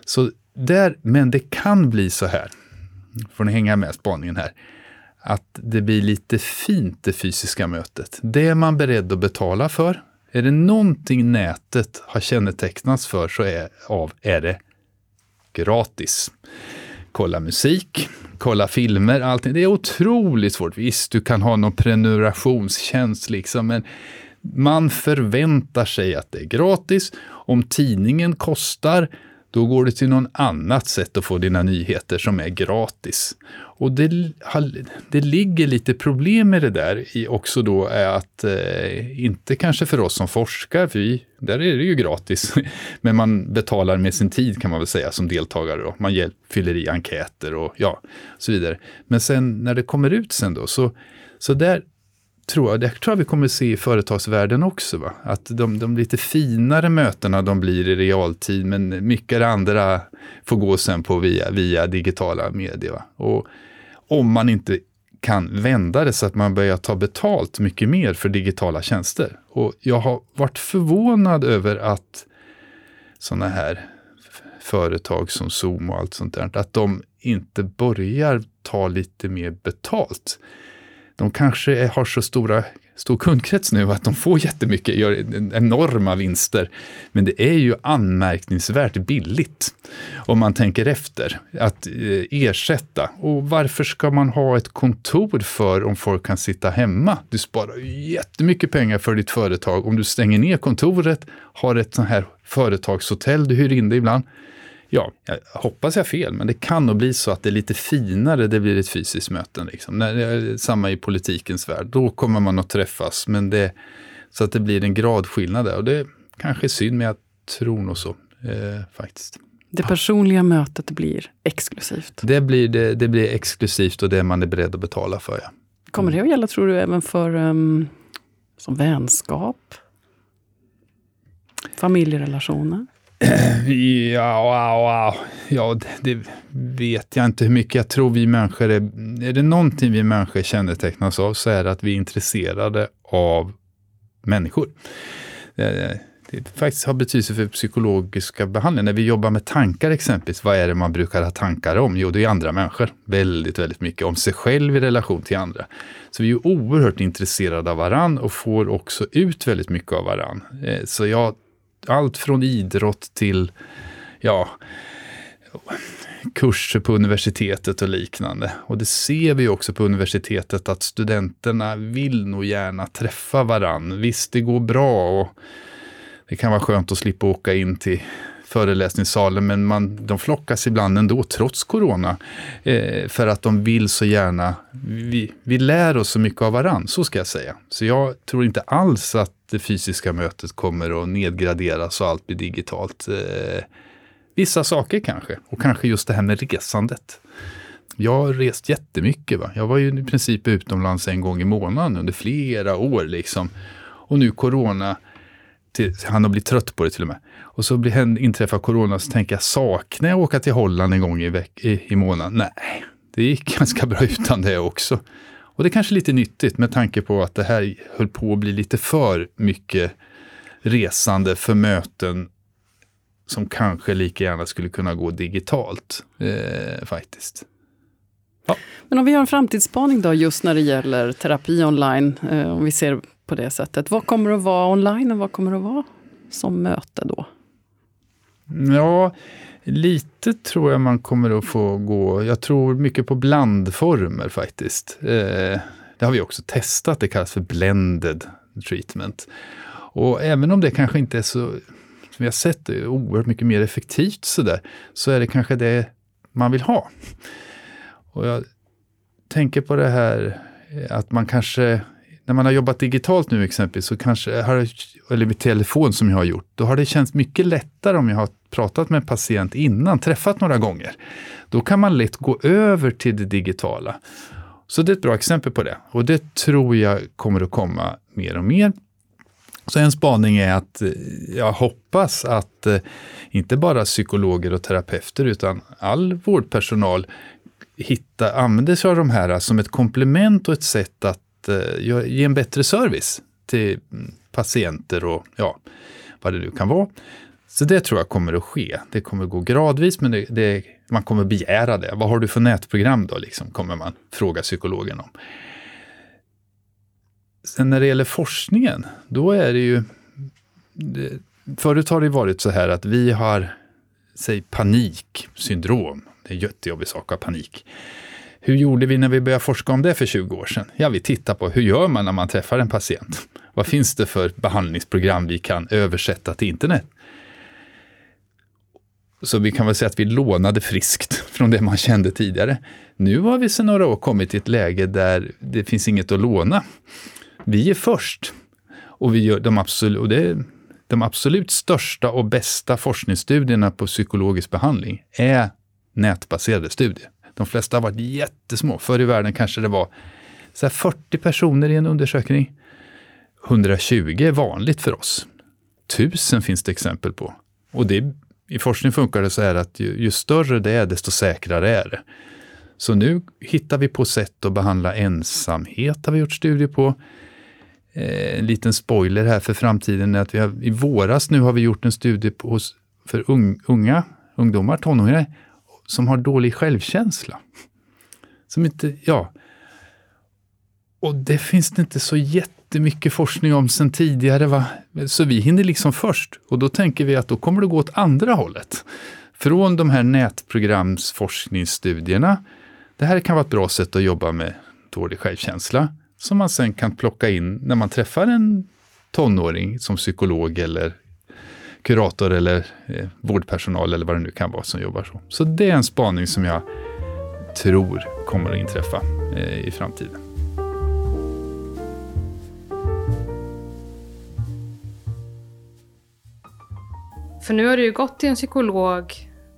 Så där, men det kan bli så här, får ni hänga med spaningen här, att det blir lite fint det fysiska mötet. Det är man beredd att betala för. Är det någonting nätet har kännetecknats för så är, av, är det gratis kolla musik, kolla filmer, allting. Det är otroligt svårt. Visst, du kan ha någon prenumerationstjänst liksom, men man förväntar sig att det är gratis. Om tidningen kostar, då går du till någon annat sätt att få dina nyheter som är gratis. Och det, det ligger lite problem med det där i också då är att, eh, inte kanske för oss som forskar, för vi, där är det ju gratis, men man betalar med sin tid kan man väl säga som deltagare. Då. Man hjälp, fyller i enkäter och ja, så vidare. Men sen när det kommer ut sen då, så, så där tror jag, det tror jag vi kommer se i företagsvärlden också. Va? Att de, de lite finare mötena de blir i realtid, men mycket det andra får gå sen på via, via digitala medier. Va? Och om man inte kan vända det så att man börjar ta betalt mycket mer för digitala tjänster. Och jag har varit förvånad över att sådana här företag som Zoom och allt sånt där, att de inte börjar ta lite mer betalt de kanske har så stora, stor kundkrets nu att de får jättemycket, gör enorma vinster. Men det är ju anmärkningsvärt billigt om man tänker efter att eh, ersätta. Och varför ska man ha ett kontor för om folk kan sitta hemma? Du sparar jättemycket pengar för ditt företag om du stänger ner kontoret, har ett sånt här företagshotell du hyr in det ibland ja, jag hoppas jag fel, men det kan nog bli så att det är lite finare, det blir ett fysiskt möte. Liksom. När, samma i politikens värld, då kommer man att träffas, men det, så att det blir en gradskillnad där. Och det kanske är synd, men jag tror nog så eh, faktiskt. Det personliga mötet blir exklusivt. Det blir, det, det blir exklusivt och det man är beredd att betala för. Ja. Kommer det att gälla, tror du, även för um, som vänskap? Familjerelationer? Ja, wow, ja, det vet jag inte hur mycket. Jag tror vi människor är, är det någonting vi människor kännetecknas av så är det att vi är intresserade av människor. Det, det faktiskt har betydelse för psykologiska behandlingar. När vi jobbar med tankar exempelvis, vad är det man brukar ha tankar om? Jo, det är andra människor. Väldigt, väldigt mycket om sig själv i relation till andra. Så vi är oerhört intresserade av varann och får också ut väldigt mycket av varann. Eh, så jag allt från idrott till ja, kurser på universitetet och liknande. Och det ser vi också på universitetet att studenterna vill nog gärna träffa varann. Visst, det går bra och det kan vara skönt att slippa åka in till föreläsningssalen, men man, de flockas ibland ändå, trots corona, eh, för att de vill så gärna, vi, vi lär oss så mycket av varann, så ska jag säga. Så jag tror inte alls att det fysiska mötet kommer att nedgraderas och allt blir digitalt. Eh, vissa saker kanske, och kanske just det här med resandet. Jag har rest jättemycket. Va? Jag var ju i princip utomlands en gång i månaden under flera år. Liksom. Och nu corona, till, han har blivit trött på det till och med. Och så blir, inträffar corona så tänker jag, saknar jag åka till Holland en gång i, veck, i, i månaden? Nej, det gick ganska bra utan det också. Och det är kanske lite nyttigt med tanke på att det här höll på att bli lite för mycket resande för möten som kanske lika gärna skulle kunna gå digitalt eh, faktiskt. Ja. Men om vi har en framtidsspaning då just när det gäller terapi online, eh, om vi ser på det sättet. Vad kommer att vara online och vad kommer att vara som möte då? Ja, lite tror jag man kommer att få gå. Jag tror mycket på blandformer faktiskt. Eh, det har vi också testat, det kallas för blended treatment. Och även om det kanske inte är så, som vi har sett, det är oerhört mycket mer effektivt sådär, så är det kanske det man vill ha. Och jag tänker på det här eh, att man kanske, när man har jobbat digitalt nu exempelvis, så kanske, har, eller med telefon som jag har gjort, då har det känts mycket lättare om jag har pratat med en patient innan, träffat några gånger. Då kan man lätt gå över till det digitala. Så det är ett bra exempel på det. Och det tror jag kommer att komma mer och mer. Så en spaning är att eh, jag hoppas att eh, inte bara psykologer och terapeuter utan all vårdpersonal hitta, använder sig av de här som ett komplement och ett sätt att eh, ge en bättre service till mm, patienter och ja, vad det nu kan vara. Så det tror jag kommer att ske. Det kommer att gå gradvis, men det, det, man kommer begära det. Vad har du för nätprogram då, liksom, kommer man fråga psykologen om. Sen när det gäller forskningen, då är det ju... Det, förut har det varit så här att vi har, säg paniksyndrom. Det är en jättejobbig sak att ha panik. Hur gjorde vi när vi började forska om det för 20 år sedan? Ja, vi tittar på hur gör man när man träffar en patient? Vad finns det för behandlingsprogram vi kan översätta till internet? Så vi kan väl säga att vi lånade friskt från det man kände tidigare. Nu har vi sedan några år kommit till ett läge där det finns inget att låna. Vi är först. Och, vi gör de, absolut, och det, de absolut största och bästa forskningsstudierna på psykologisk behandling är nätbaserade studier. De flesta har varit jättesmå. Förr i världen kanske det var så 40 personer i en undersökning. 120 är vanligt för oss. Tusen finns det exempel på. Och det, i forskning funkar det så här att ju, ju större det är, desto säkrare är det. Så nu hittar vi på sätt att behandla ensamhet, har vi gjort studier på. Eh, en liten spoiler här för framtiden är att vi har, i våras nu har vi gjort en studie på, hos, för un, unga ungdomar, tonåringar, som har dålig självkänsla. Som inte, ja. Och det finns det inte så jättemycket forskning om sen tidigare. Va? Så vi hinner liksom först. Och då tänker vi att då kommer det gå åt andra hållet. Från de här nätprogramsforskningsstudierna. Det här kan vara ett bra sätt att jobba med dålig självkänsla. Som man sen kan plocka in när man träffar en tonåring som psykolog eller kurator eller eh, vårdpersonal eller vad det nu kan vara som jobbar så. Så det är en spaning som jag tror kommer att inträffa eh, i framtiden. För nu har du ju gått till en psykolog,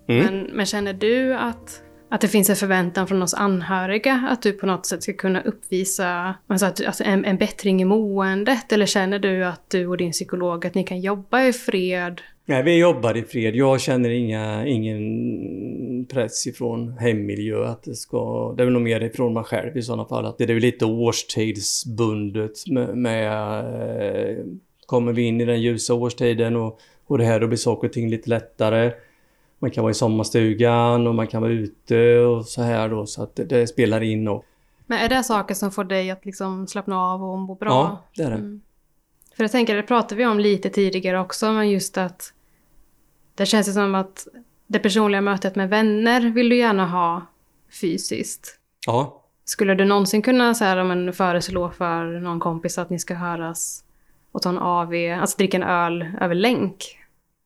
mm. men, men känner du att att det finns en förväntan från oss anhöriga att du på något sätt ska kunna uppvisa alltså att, alltså en, en bättring i måendet? Eller känner du att du och din psykolog att ni kan jobba i fred? Nej, vi jobbar i fred. Jag känner inga, ingen press ifrån hemmiljö att det ska... Det är väl nog mer ifrån mig själv i sådana fall. Att det är väl lite årstidsbundet med, med eh, Kommer vi in i den ljusa årstiden och, och det här då blir saker och ting lite lättare man kan vara i sommarstugan och man kan vara ute och så här då så att det, det spelar in. Och... Men är det saker som får dig att liksom slappna av och må bra? Ja, det är det. Mm. För jag tänker, det pratade vi om lite tidigare också, men just att det känns ju som att det personliga mötet med vänner vill du gärna ha fysiskt. Ja. Skulle du någonsin kunna så här, men, föreslå för någon kompis att ni ska höras och ta en AV, alltså dricka en öl över länk?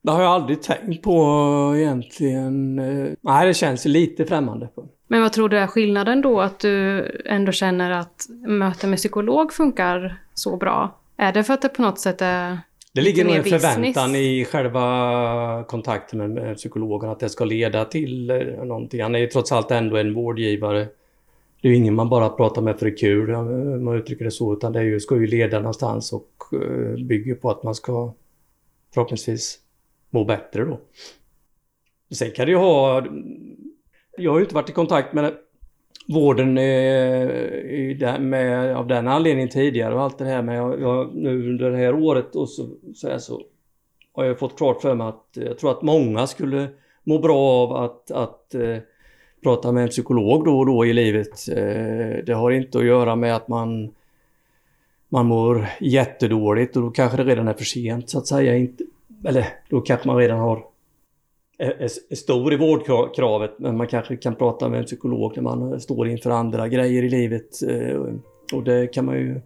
Det har jag aldrig tänkt på egentligen. Nej, det känns lite främmande. Men vad tror du är skillnaden då? Att du ändå känner att möte med psykolog funkar så bra? Är det för att det på något sätt är det ligger nog en förväntan i själva kontakten med psykologen att det ska leda till eh, någonting. Han är ju trots allt ändå en vårdgivare. Det är ju ingen man bara pratar med för det kul, om man uttrycker det så, utan det är ju, ska ju leda någonstans och eh, bygger på att man ska förhoppningsvis må bättre då. Sen kan det ju ha... Jag har ju inte varit i kontakt med vården eh, med, av den anledningen tidigare och allt det här. Men jag, jag, nu under det här året och så, så, här, så har jag fått klart för mig att jag tror att många skulle må bra av att, att eh, prata med en psykolog då och då i livet. Eh, det har inte att göra med att man man mår jättedåligt och då kanske det redan är för sent så att säga. Inte, eller då kanske man redan har är, är stor i vårdkravet men man kanske kan prata med en psykolog när man står inför andra grejer i livet. Eh, och det kan man ju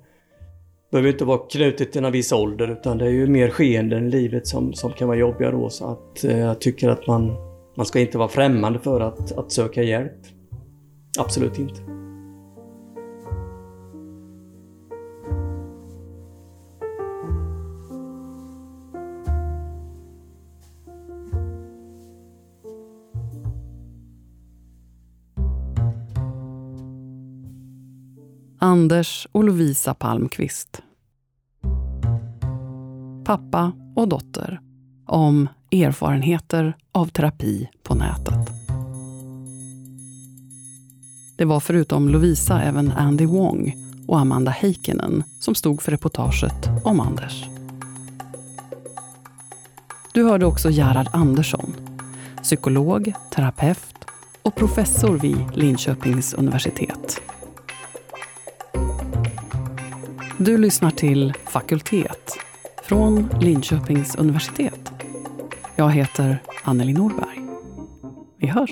behöver inte vara knutet till en viss ålder utan det är ju mer skeenden i livet som, som kan vara jobbiga då så att eh, jag tycker att man, man ska inte vara främmande för att, att söka hjälp. Absolut inte. Anders och Lovisa Palmqvist. Pappa och dotter om erfarenheter av terapi på nätet. Det var förutom Lovisa även Andy Wong och Amanda Heikkinen som stod för reportaget om Anders. Du hörde också Gerhard Andersson, psykolog, terapeut och professor vid Linköpings universitet. Du lyssnar till Fakultet från Linköpings universitet. Jag heter Anneli Norberg. Vi hörs!